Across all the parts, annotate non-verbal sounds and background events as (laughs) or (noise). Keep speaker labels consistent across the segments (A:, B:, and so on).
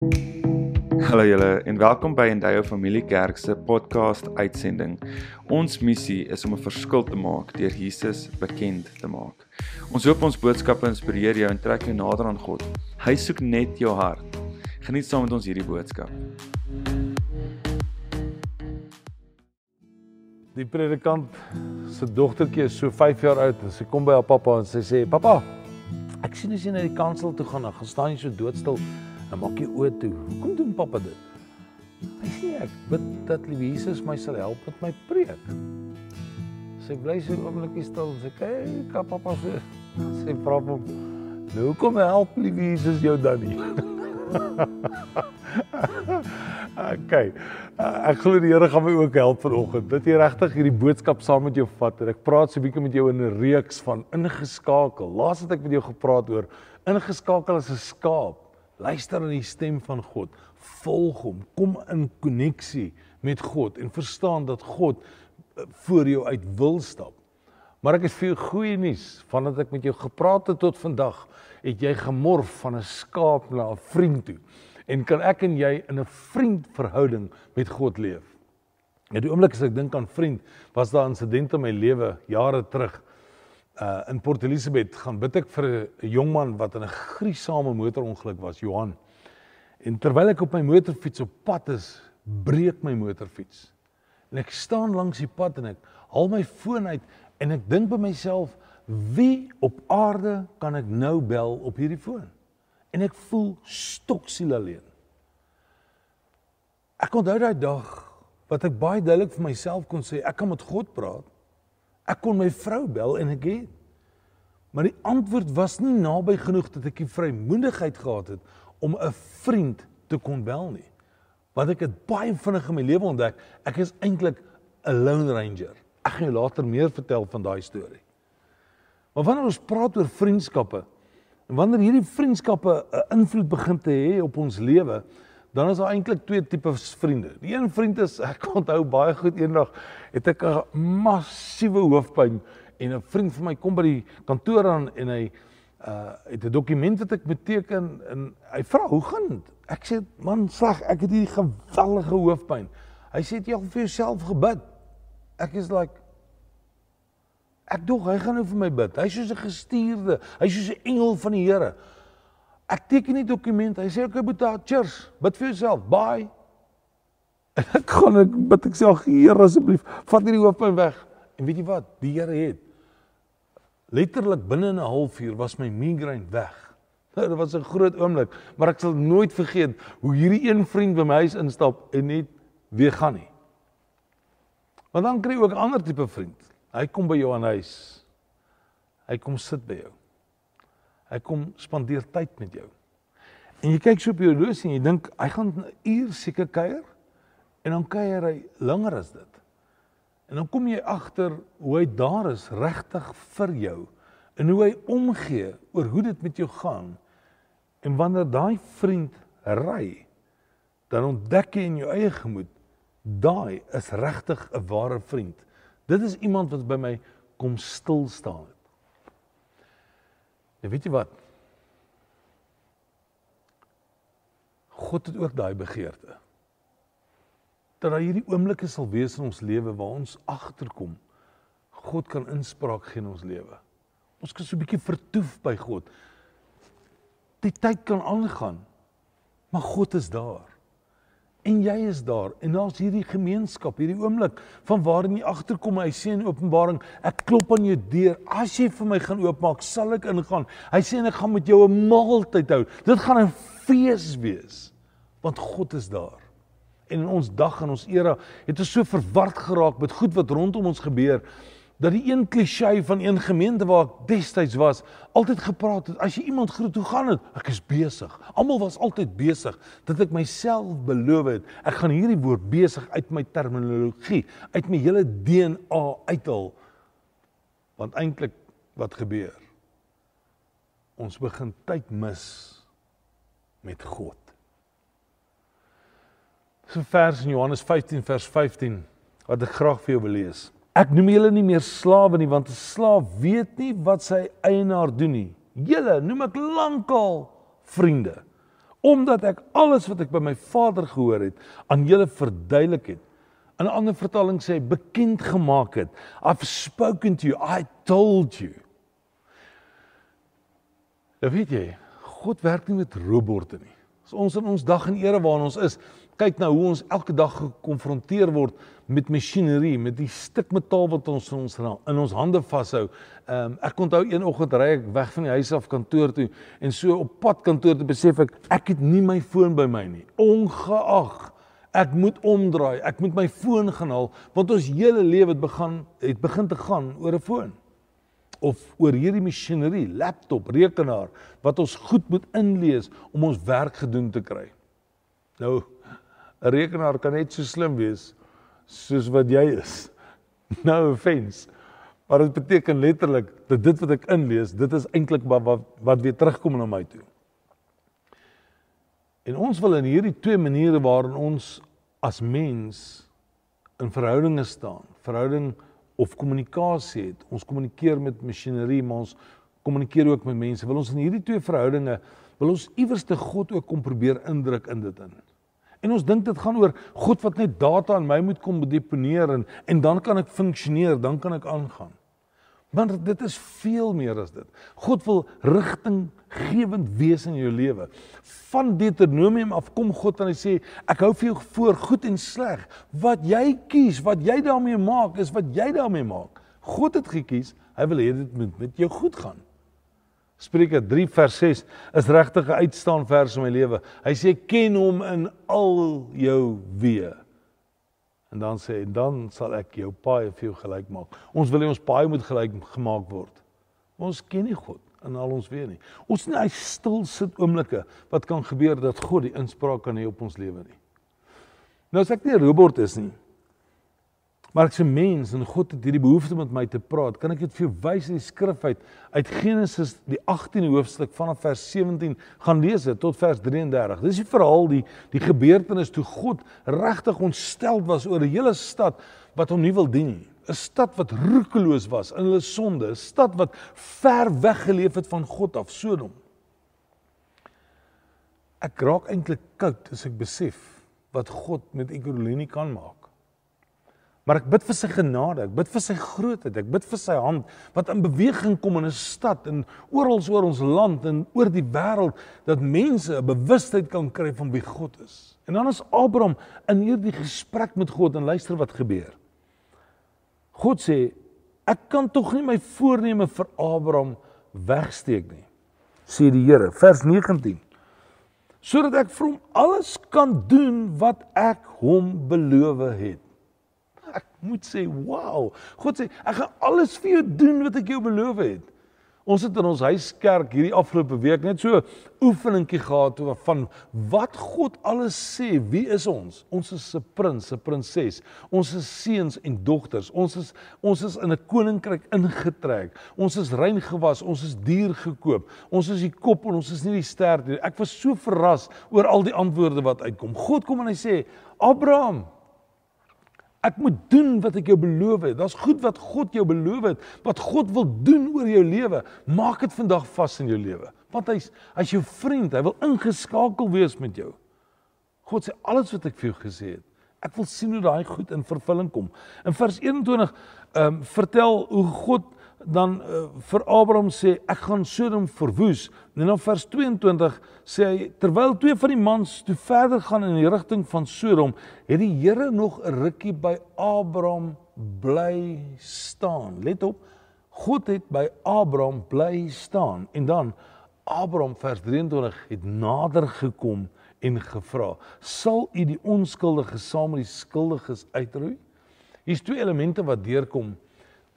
A: Hallo julle en welkom by Endeavour Familie Kerk se podcast uitsending. Ons missie is om 'n verskil te maak deur Jesus bekend te maak. Ons hoop ons boodskappe inspireer jou en trek jou nader aan God. Hy soek net jou hart. Geniet saam met ons hierdie boodskap.
B: Die predikant se dogtertjie is so 5 jaar oud en sy kom by haar pappa en sy sê: "Pappa, ek sien as jy na die kansel toe gaan, dan gaan staan jy so doodstil en maak jy oë toe. Hoekom doen pappa dit?" Hy sê: "Ek bid dat liewe Jesus my sal help met my preek." Sy bly so 'n oombliekie stil en sê: "Kyk, pappa sê, sy vra hom: "Nou hoekom help liewe Jesus jou dan nie?" (laughs) okay. Uh, ek glo die Here gaan my ook help vanoggend. Dat jy regtig hierdie boodskap saam met jou vat en ek praat so 'n bietjie met jou in 'n reeks van ingeskakel. Laas het ek met jou gepraat oor ingeskakel as 'n skaap. Luister na die stem van God. Volg hom. Kom in koneksie met God en verstaan dat God uh, voor jou uit wil stap. Maar ek het vir jou goeie nuus. Vandat ek met jou gepraat het tot vandag, het jy gemorf van 'n skaap na 'n vriend toe en kan ek en jy in 'n vriendverhouding met God leef. Ja, die oomblik as ek dink aan vriend, was daar 'n insident in my lewe jare terug. Uh in Port Elizabeth gaan bid ek vir 'n jong man wat in 'n gruisame motorongeluk was, Johan. En terwyl ek op my motorfiets op pad is, breek my motorfiets. En ek staan langs die pad en ek haal my foon uit en ek dink by myself, wie op aarde kan ek nou bel op hierdie foon? en ek voel stoksiel alleen. Ek onthou daai dag wat ek baie duidelik vir myself kon sê ek kan met God praat. Ek kon my vrou bel en ek het. Maar die antwoord was nie naby genoeg dat ek die vrymoedigheid gehad het om 'n vriend te kon bel nie. Want ek het baie vinnig in my lewe ontdek ek is eintlik 'n lone ranger. Ek gaan jou later meer vertel van daai storie. Maar wanneer ons praat oor vriendskappe, En wanneer hierdie vriendskappe 'n invloed begin te hê op ons lewe, dan is daar eintlik twee tipes vriende. Die een vriend is ek onthou baie goed eendag het ek 'n massiewe hoofpyn en 'n vriend van my kom by die kantoor aan en hy uh het 'n dokument wat ek beteken en hy vra hoe gaan dit? Ek sê man sleg, ek het hierdie geweldige hoofpyn. Hy sê jy al vir jouself gebid. Ek is like Ek dog hy gaan nou vir my bid. Hy's soos 'n gestuurde. Hy's soos 'n engel van die Here. Ek teken die dokument. Hy sê okay, Boeta, cheers. Bid vir jouself. Bye. En ek gaan ek bid ek sê Here asseblief, vat hierdie hoofpyn weg. En weet jy wat? Die Here het letterlik binne 'n halfuur was my migraine weg. (laughs) Dit was 'n groot oomblik, maar ek sal nooit vergeet hoe hierdie een vriend by my huis instap en net weer gaan nie. Want dan kry jy ook 'n ander tipe vriend. Hy kom by jou aan huis. Hy kom sit by jou. Hy kom spandeer tyd met jou. En jy kyk so op jou horlosie en jy dink hy gaan 'n uur seker kuier en dan kuier hy langer as dit. En dan kom jy agter hoe hy daar is regtig vir jou en hoe hy omgee oor hoe dit met jou gaan. En wanneer daai vriend ry, dan ontdek jy in jou eie gemoed daai is regtig 'n ware vriend. Dit is iemand wat by my kom stil staan het. En weet jy wat? God het ook daai begeerte. Dat daar hierdie oomblikke sal wees in ons lewe waar ons agterkom God kan inspraak gee in ons lewe. Ons kan so 'n bietjie vertoef by God. Die tyd kan aangaan, maar God is daar. En jy is daar en daar's hierdie gemeenskap, hierdie oomblik van waarin jy agterkom hy sê in Openbaring, ek klop aan jou deur. As jy vir my gaan oopmaak, sal ek ingaan. Hy sê en ek gaan met jou 'n maaltyd hou. Dit gaan 'n fees wees want God is daar. En in ons dag en ons era het ons so verward geraak met goed wat rondom ons gebeur dat die een klisjé van een gemeente waar ek destyds was, altyd gepraat het, as jy iemand groet, hoe gaan dit? Ek is besig. Almal was altyd besig dat ek myself beloof het, ek gaan hierdie woord besig uit my terminologie, uit my hele DNA uithaal. Want eintlik wat gebeur? Ons begin tyd mis met God. So vers in Johannes 15 vers 15 wat ek graag vir jou wil lees. Ek noem julle nie meer slawe nie want 'n slaaf weet nie wat sy eienaar doen nie. Julle noem ek lankal vriende. omdat ek alles wat ek by my Vader gehoor het aan julle verduidelik het. In 'n ander vertaling sê hy bekend gemaak het. I've spoken to you, I told you. Nou weet jy, God werk nie met robotte nie. As ons in ons dag en ere waarin ons is, kyk nou hoe ons elke dag gekonfronteer word met masjinerie, met die stuk metaal wat ons in ons in ons hande vashou. Ehm um, ek onthou een oggend ry ek weg van die huis af kantoor toe en so op pad kantoor toe besef ek ek het nie my foon by my nie. Ongeag ek moet omdraai, ek moet my foon gaan haal want ons hele lewe het begin het begin te gaan oor 'n foon of oor hierdie masjinerie, laptop, rekenaar wat ons goed moet inlees om ons werk gedoen te kry. Nou 'n rekenaar kan net so slim wees soos wat jy is. (laughs) No offense. Maar dit beteken letterlik dat dit wat ek inlees, dit is eintlik wat, wat wat weer terugkom na my toe. En ons wil in hierdie twee maniere waarin ons as mens in verhoudinge staan, verhouding of kommunikasie het. Ons kommunikeer met masjinerie, maar ons kommunikeer ook met mense. Wil ons in hierdie twee verhoudinge wil ons iewers te God ook kom probeer indruk in dit in. En ons dink dit gaan oor God wat net data in my moet kom deponeer en en dan kan ek funksioneer, dan kan ek aangaan. Maar dit is veel meer as dit. God wil rigtinggewend wees in jou lewe. Van Deuteronomium af kom God en hy sê ek hou vir jou voor goed en sleg. Wat jy kies, wat jy daarmee maak, is wat jy daarmee maak. God het gekies, hy wil hê dit moet met jou goed gaan. Spreuke 3 vers 6 is regtig 'n uitstaan vers in my lewe. Hy sê ken hom in al jou weë. En dan sê en dan sal ek jou paai vir jou gelyk maak. Ons wil hê ons paai moet gelyk gemaak word. Ons ken nie God in al ons weë nie. Ons nie hy stil sit oomblikke wat kan gebeur dat God die inspraak kan hê op ons lewe nie. Nou as ek nie 'n robot is nie, Maar ek's 'n mens en God het hierdie behoefte met my te praat. Kan ek dit vir jou wys in die skrif uit uit Genesis die 18de hoofstuk vanaf vers 17 gaan lees dit tot vers 33. Dis die verhaal die die gebeurtenis toe God regtig ontstel was oor 'n hele stad wat hom nie wil dien nie. 'n Stad wat roekeloos was in hulle sonde, 'n stad wat ver weg geleef het van God af, Sodom. Ek raak eintlik koud as ek besef wat God met Ekurhuleni kan maak. Maar ek bid vir sy genade, ek bid vir sy grootheid, ek bid vir sy hand wat in beweging kom in 'n stad en oral oor ons land en oor die wêreld dat mense 'n bewustheid kan kry van wie God is. En dan is Abraham in hierdie gesprek met God en luister wat gebeur. God sê, ek kan tog nie my voorneme vir Abraham wegsteek nie, sê die Here, vers 19. Sodat ek vir hom alles kan doen wat ek hom beloof het moet sê, "Wow." God sê, "Ek gaan alles vir jou doen wat ek jou beloof het." Ons het in ons huiskerk hierdie afgelope week net so oefeningkie gehad oor van wat God alles sê. Wie is ons? Ons is 'n prins, 'n prinses. Ons is seuns en dogters. Ons is ons is in 'n koninkryk ingetrek. Ons is rein gewas, ons is duur gekoop. Ons is die kop en ons is nie die stert nie. Ek was so verras oor al die antwoorde wat uitkom. God kom en hy sê: "Abraham, Ek moet doen wat ek jou beloof het. Daar's goed wat God jou beloof het, wat God wil doen oor jou lewe. Maak dit vandag vas in jou lewe. Want hy's hy's jou vriend. Hy wil ingeskakel wees met jou. God sê alles wat ek vir jou gesê het. Ek wil sien hoe daai goed in vervulling kom. In vers 21 ehm um, vertel hoe God dan uh, vir Abraham sê ek gaan Sodom verwoes. En dan vers 22 sê hy terwyl twee van die mans toe verder gaan in die rigting van Sodom, het die Here nog 'n rukkie by Abraham bly staan. Let op. God het by Abraham bly staan en dan Abraham vers 23 het nader gekom en gevra: "Sal u die onskuldige saam met die skuldiges uitroei?" Hier's twee elemente wat deurkom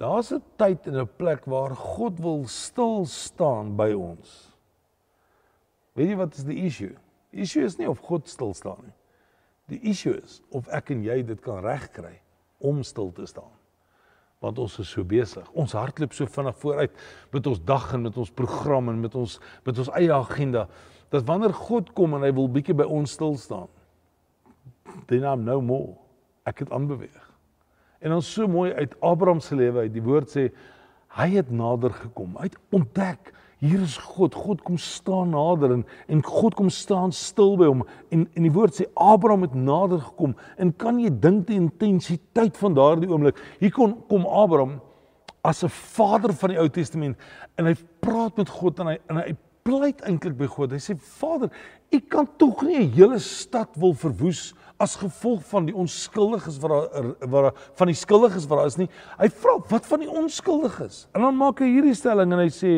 B: Daar's 'n tyd en 'n plek waar God wil stil staan by ons. Weet jy wat is die issue? Die issue is nie of God stil staan nie. Die issue is of ek en jy dit kan regkry om stil te staan. Want ons is so besig. Ons hardloop so vinnig vooruit met ons dag en met ons program en met ons met ons eie agenda dat wanneer God kom en hy wil bietjie by ons stil staan, then I'm no more. Ek het aanbeweeg. En ons so mooi uit Abraham se lewe uit die woord sê hy het nader gekom. Hy het ontdek Hier is God. God kom staan nader en en God kom staan stil by hom en en die woord sê Abraham het nader gekom en kan jy dink die intensiteit van daardie oomblik. Hier kon kom Abraham as 'n vader van die Ou Testament en hy praat met God en hy en hy pleit eintlik by God. Hy sê Vader, U kan tog nie 'n hele stad wil verwoes as gevolg van die onskuldiges wat daar wat van die skuldiges wat daar is nie. Hy vra wat van die onskuldiges? En dan maak hy hierdie stelling en hy sê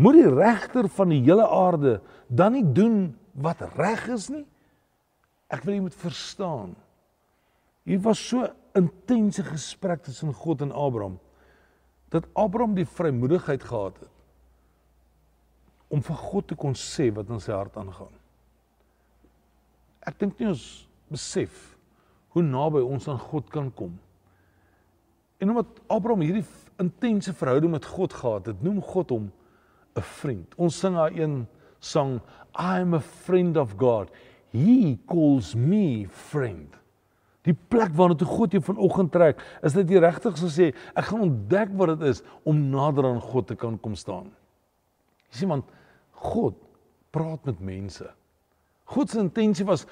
B: moet die regter van die hele aarde dan nie doen wat reg is nie? Ek wil jy moet verstaan. Hier was so intense gesprek tussen God en Abraham dat Abraham die vrymoedigheid gehad het om vir God te kon sê wat in sy hart aangaan. Ek dink nie ons besef hoe naby ons aan God kan kom. En omdat Abraham hierdie intense verhouding met God gehad het, noem God hom 'n vriend. Ons sing daar een sang, I am a friend of God. He calls me friend. Die plek waarna toe God jou vanoggend trek, is dit jy regtig sou sê, ek gaan ontdek wat dit is om nader aan God te kan kom staan. Jy sien want God praat met mense. God se intensie was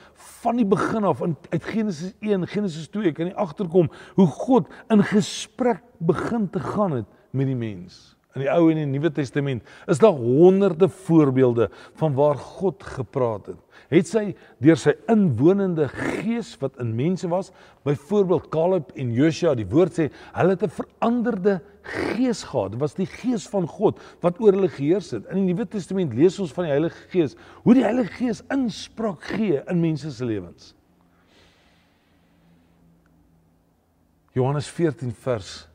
B: van die begin af in uit Genesis 1, Genesis 2, kan jy agterkom hoe God in gesprek begin te gaan het met die mens in die Ou en die Nuwe Testament is daar honderde voorbeelde van waar God gepraat het. Het sy deur sy inwonende gees wat in mense was, byvoorbeeld Caleb en Joshua, die woord sê, hulle het 'n veranderde gees gehad. Dit was die gees van God wat oor hulle geheers het. In die Nuwe Testament lees ons van die Heilige Gees, hoe die Heilige Gees inspraak gee in mense se lewens. Johannes 14 vers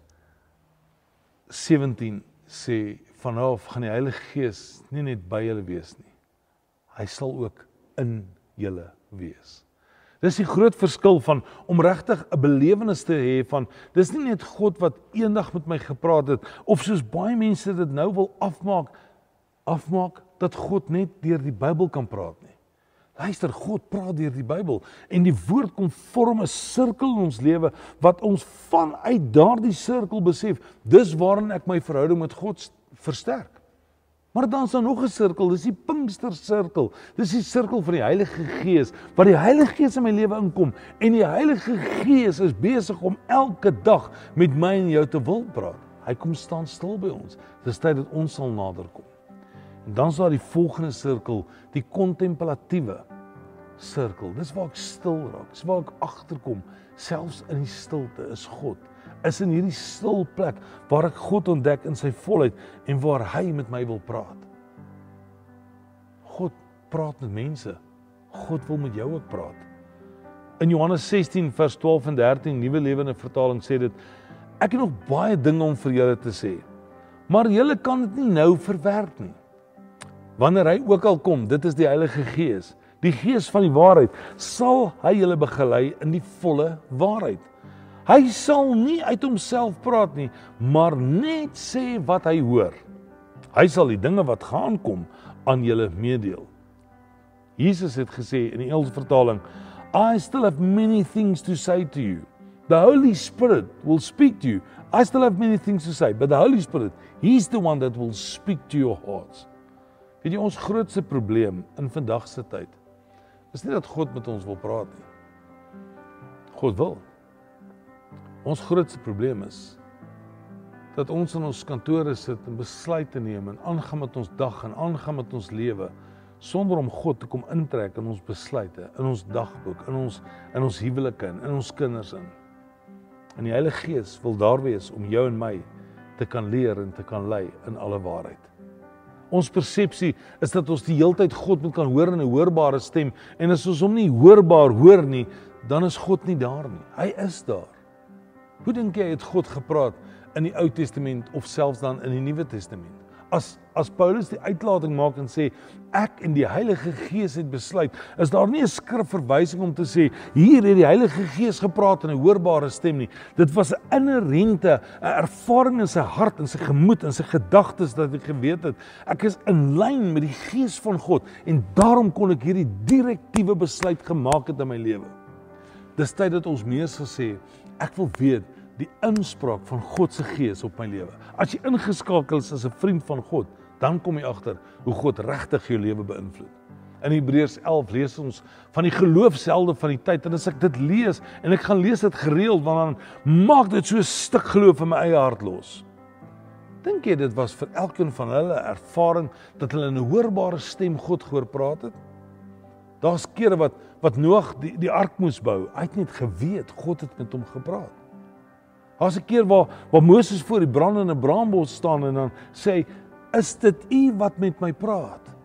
B: 17 sê vanaf gaan die Heilige Gees nie net by julle wees nie. Hy sal ook in julle wees. Dis die groot verskil van om regtig 'n belewenis te hê van dis nie net God wat eendag met my gepraat het of soos baie mense dit nou wil afmaak afmaak dat God net deur die Bybel kan praat nie. Luister, God praat deur die Bybel en die woord kom vorm 'n sirkel in ons lewe wat ons vanuit daardie sirkel besef, dis waarin ek my verhouding met God versterk. Maar dan is daar nog 'n sirkel, dis die Pinkster sirkel. Dis die sirkel van die Heilige Gees, waar die Heilige Gees in my lewe inkom en die Heilige Gees is besig om elke dag met my en jou te wil praat. Hy kom staan stil by ons. Dis tyd dat ons sal naderkom. En dan is daar die volgende sirkel, die kontemplatiewe sirkel. Dis waar ek stil raak, dis waar ek agterkom, selfs in die stilte is God. Is in hierdie stil plek waar ek God ontdek in sy volheid en waar hy met my wil praat. God praat met mense. God wil met jou ook praat. In Johannes 16 vers 12 en 13 Nuwe Lewende Vertaling sê dit ek het nog baie dinge om vir julle te sê. Maar julle kan dit nie nou verwerk nie wanneer hy ook al kom, dit is die Heilige Gees, die Gees van die waarheid, sal hy julle begelei in die volle waarheid. Hy sal nie uit homself praat nie, maar net sê wat hy hoor. Hy sal die dinge wat gaan kom aan julle meedeel. Jesus het gesê in die Engelse vertaling, I still have many things to say to you. The Holy Spirit will speak to you. I still have many things to say, but the Holy Spirit, he's the one that will speak to your hearts. Weet jy ons grootste probleem in vandag se tyd is nie dat God met ons wil praat nie. God wil. Ons grootste probleem is dat ons in ons kantore sit en besluite neem en aangaan met ons dag en aangaan met ons lewe sonder om God te kom intrek in ons besluite, in ons dagboek, in ons in ons huwelike en in ons kinders in. En die Heilige Gees wil daar wees om jou en my te kan leer en te kan lei in alle waarheid. Ons persepsie is dat ons die heeltyd God moet kan hoor in 'n hoorbare stem en as ons hom nie hoorbaar hoor nie, dan is God nie daar nie. Hy is daar. Hoe dink jy het God gepraat in die Ou Testament of selfs dan in die Nuwe Testament? As as Paulus die uitlating maak en sê ek en die Heilige Gees het besluit, is daar nie 'n skrifverwysing om te sê hier het die Heilige Gees gepraat in 'n hoorbare stem nie. Dit was 'n inherente 'n ervaring in sy hart en sy gemoed en sy gedagtes dat hy geweet het ek is in lyn met die Gees van God en daarom kon ek hierdie direktiewe besluit gemaak het in my lewe. Dis tyd dat ons meer sal sê ek wil weet die inspraak van God se gees op my lewe. As jy ingeskakel is as 'n vriend van God, dan kom jy agter hoe God regtig jou lewe beïnvloed. In Hebreërs 11 lees ons van die geloofshelde van die tyd en as ek dit lees en ek gaan lees dit gereeld want dan maak dit so 'n stuk geloof in my eie hart los. Dink jy dit was vir elkeen van hulle ervaring dat hulle 'n hoorbare stem God gehoor praat het? Daar's kere wat wat Noag die die ark moes bou. Hy het net geweet God het met hom gepraat. Daar's 'n keer waar waar Moses voor die brandende braambos staan en dan sê hy, "Is dit U wat met my praat?"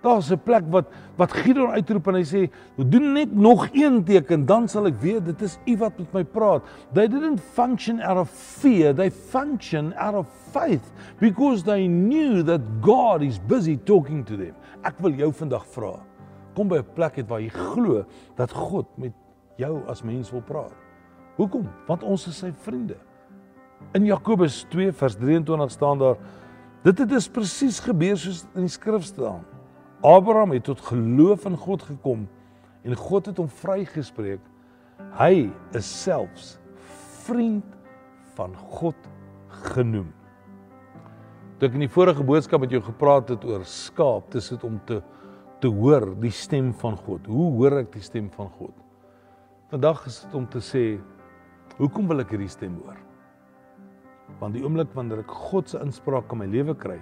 B: Daar's 'n plek wat wat Gideon uitroep en hy sê, "Doen net nog een teken, dan sal ek weet dit is U wat met my praat." They didn't function out of fear, they function out of faith because they knew that God is busy talking to them. Ek wil jou vandag vra. Kom by 'n plek het waar jy glo dat God met jou as mens wil praat. Hoekom? Want ons is sy vriende. In Jakobus 2 vers 23 staan daar: Dit het dus presies gebeur soos in die skrif staan. Abraham het tot geloof in God gekom en God het hom vrygespreek. Hy is selfs vriend van God genoem. Toe ek in die vorige boodskap met jou gepraat het oor skaap, dis dit om te te hoor die stem van God. Hoe hoor ek die stem van God? Vandag is dit om te sê, hoekom wil ek hierdie stem hoor? Want die oomblik wanneer ek God se inspraak in my lewe kry,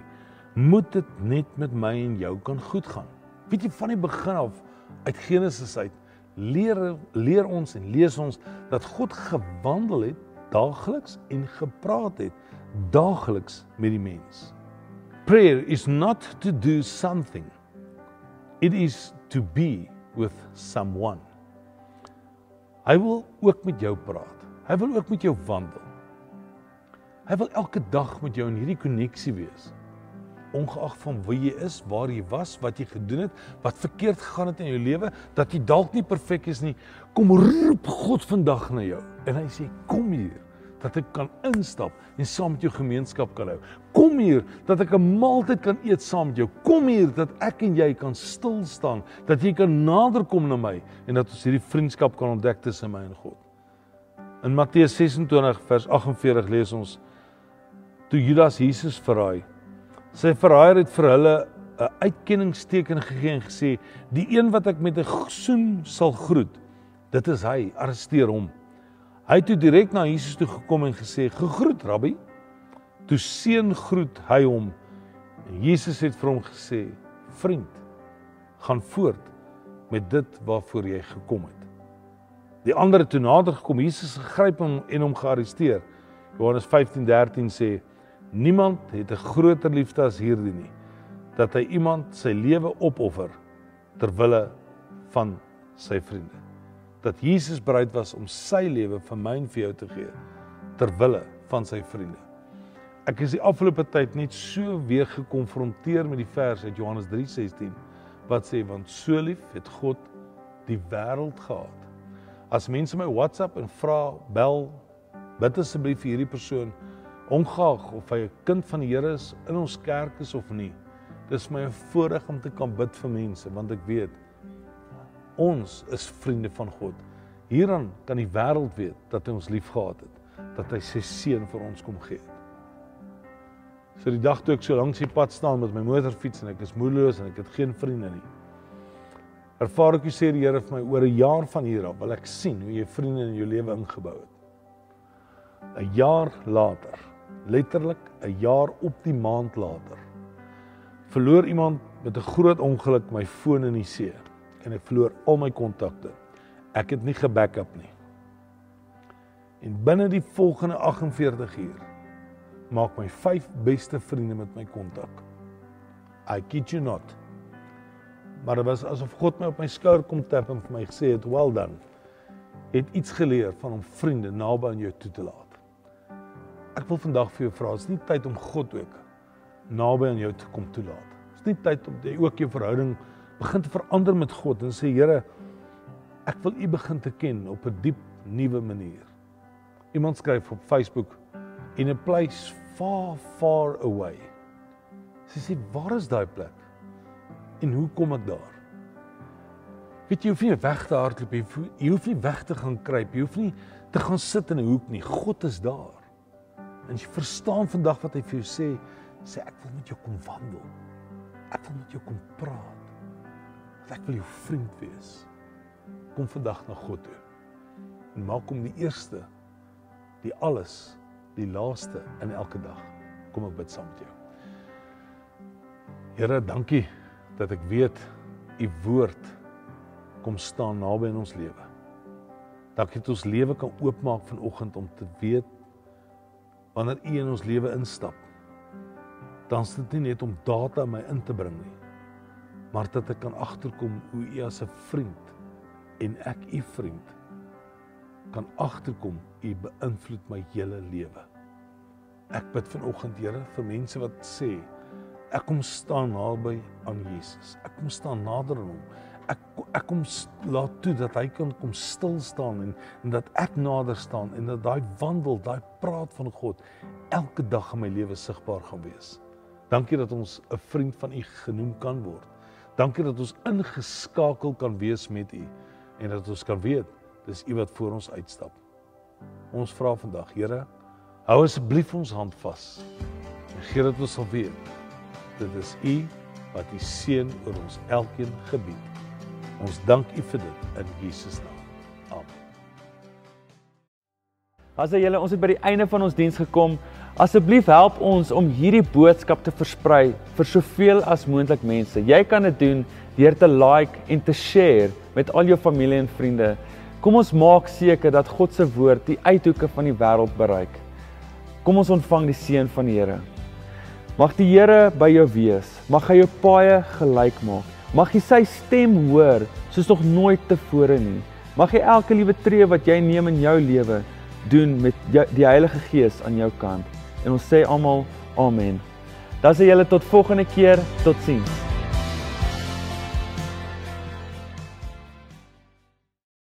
B: moet dit net met my en jou kan goed gaan. Weet jy van die begin af uit Genesis uit leer leer ons en lees ons dat God gewandel het daagliks en gepraat het daagliks met die mens. Prayer is not to do something. It is to be with someone. Hy wil ook met jou praat. Hy wil ook met jou wandel. Hy wil elke dag met jou in hierdie koneksie wees ongeag van wie jy is, waar jy was, wat jy gedoen het, wat verkeerd gegaan het in jou lewe, dat jy dalk nie perfek is nie, kom roep God vandag na jou. En hy sê kom hier dat ek kan instap en saam met jou gemeenskap kan hou. Kom hier dat ek 'n maaltyd kan eet saam met jou. Kom hier dat ek en jy kan stil staan, dat jy kan naderkom na my en dat ons hierdie vriendskap kan ontdek tussen my en God. In Matteus 26 vers 48 lees ons toe Judas Jesus verraai Sy verraaier het vir hulle 'n uitkenningsteken gegee en gesê: "Die een wat ek met 'n soen sal groet, dit is hy, arresteer hom." Hy het toe direk na Jesus toe gekom en gesê: "Gegroet, Rabbi." Toe seën groet hy hom. En Jesus het vir hom gesê: "Vriend, gaan voort met dit waarvoor jy gekom het." Die ander het toe nader gekom, Jesus gegryp hom en hom gearresteer. Johannes 15:13 sê: Niemand het 'n groter liefde as hierdie nie dat hy iemand sy lewe opoffer ter wille van sy vriende. Dat Jesus bereid was om sy lewe vir my en vir jou te gee ter wille van sy vriende. Ek is die afgelope tyd net so weer gekonfronteer met die vers uit Johannes 3:16 wat sê want so lief het God die wêreld gehad. As mense my WhatsApp en vra, bel, bid asseblief vir hierdie persoon ongeag of hy 'n kind van die Here is in ons kerk is of nie. Dis my voorreg om te kan bid vir mense want ek weet ons is vriende van God. Hieraan kan die wêreld weet dat hy ons liefgehad het, dat hy sy seun vir ons kom gee het. So die dag toe ek so langs die pad staan met my motorfiets en ek is moedeloos en ek het geen vriende nie. Ervaar ek sê die Here vir my oor 'n jaar van hier af wil ek sien hoe jy vriende in jou lewe ingebou het. 'n Jaar later letterlik 'n jaar op die maand later verloor iemand met 'n groot ongeluk my foon in die see en ek verloor al my kontakte. Ek het nie gebackup nie. En binne die volgende 48 uur maak my vyf beste vriende met my kontak. I kid you not. Maar dit was asof God my op my skouer kom tap en vir my gesê het, "Well done." Het iets geleer van om vriende naby aan jou toe te laat. Ek wil vandag vir jou vra, is nie tyd om God ook naby aan jou te kom toelaat. Is nie tyd om jy ook jou verhouding begin te verander met God en sê Here, ek wil U begin te ken op 'n diep nuwe manier. Iemand skryf op Facebook in a place far far away. Sy sê, "Waar is daai plek? En hoe kom ek daar?" Weet jy, jy hoef nie weg te hardloop nie. Jy hoef nie weg te gaan kruip. Jy hoef nie te gaan sit in 'n hoek nie. God is daar. En jy verstaan vandag wat hy vir jou sê, sê ek wil met jou kom wandel. Ek wil met jou kom praat. Want ek wil jou vriend wees. Kom vandag na God toe. En maak hom die eerste, die alles, die laaste in elke dag. Kom ek bid saam met jou. Here, dankie dat ek weet u woord kom staan naby in ons lewe. Dat ons lewe kan oopmaak vanoggend om te weet wanneer u in ons lewe instap. Dan is dit nie net om data my in te bring nie, maar dat ek kan agterkom hoe u as 'n vriend en ek u vriend kan agterkom u beïnvloed my hele lewe. Ek bid vanoggend Here vir mense wat sê ek kom staan naby aan Jesus. Ek kom staan nader aan hom ek ek kom laat toe dat hy kan kom stil staan en en dat ek nader staan en dat daai wandel, daai praat van God elke dag in my lewe sigbaar gaan wees. Dankie dat ons 'n vriend van U genoem kan word. Dankie dat ons ingeskakel kan wees met U en dat ons kan weet dis U wat voor ons uitstap. Ons vra vandag, Here, hou asseblief ons hand vas. En gee dat ons sal weet dit is U wat die seën oor ons elkeen gebied. Ons dank U vir dit in Jesus naam. Amen.
A: As jy ons het by die einde van ons diens gekom, asseblief help ons om hierdie boodskap te versprei vir soveel as moontlik mense. Jy kan dit doen deur te like en te share met al jou familie en vriende. Kom ons maak seker dat God se woord die uithoeke van die wêreld bereik. Kom ons ontvang die seën van die Here. Mag die Here by jou wees. Mag hy jou paaie gelyk maak. Mag jy sy stem hoor soos nog nooit tevore nie. Mag jy elke liewe tree wat jy neem in jou lewe doen met jou, die Heilige Gees aan jou kant. En ons sê almal amen. Dan sê julle tot volgende keer, totsiens.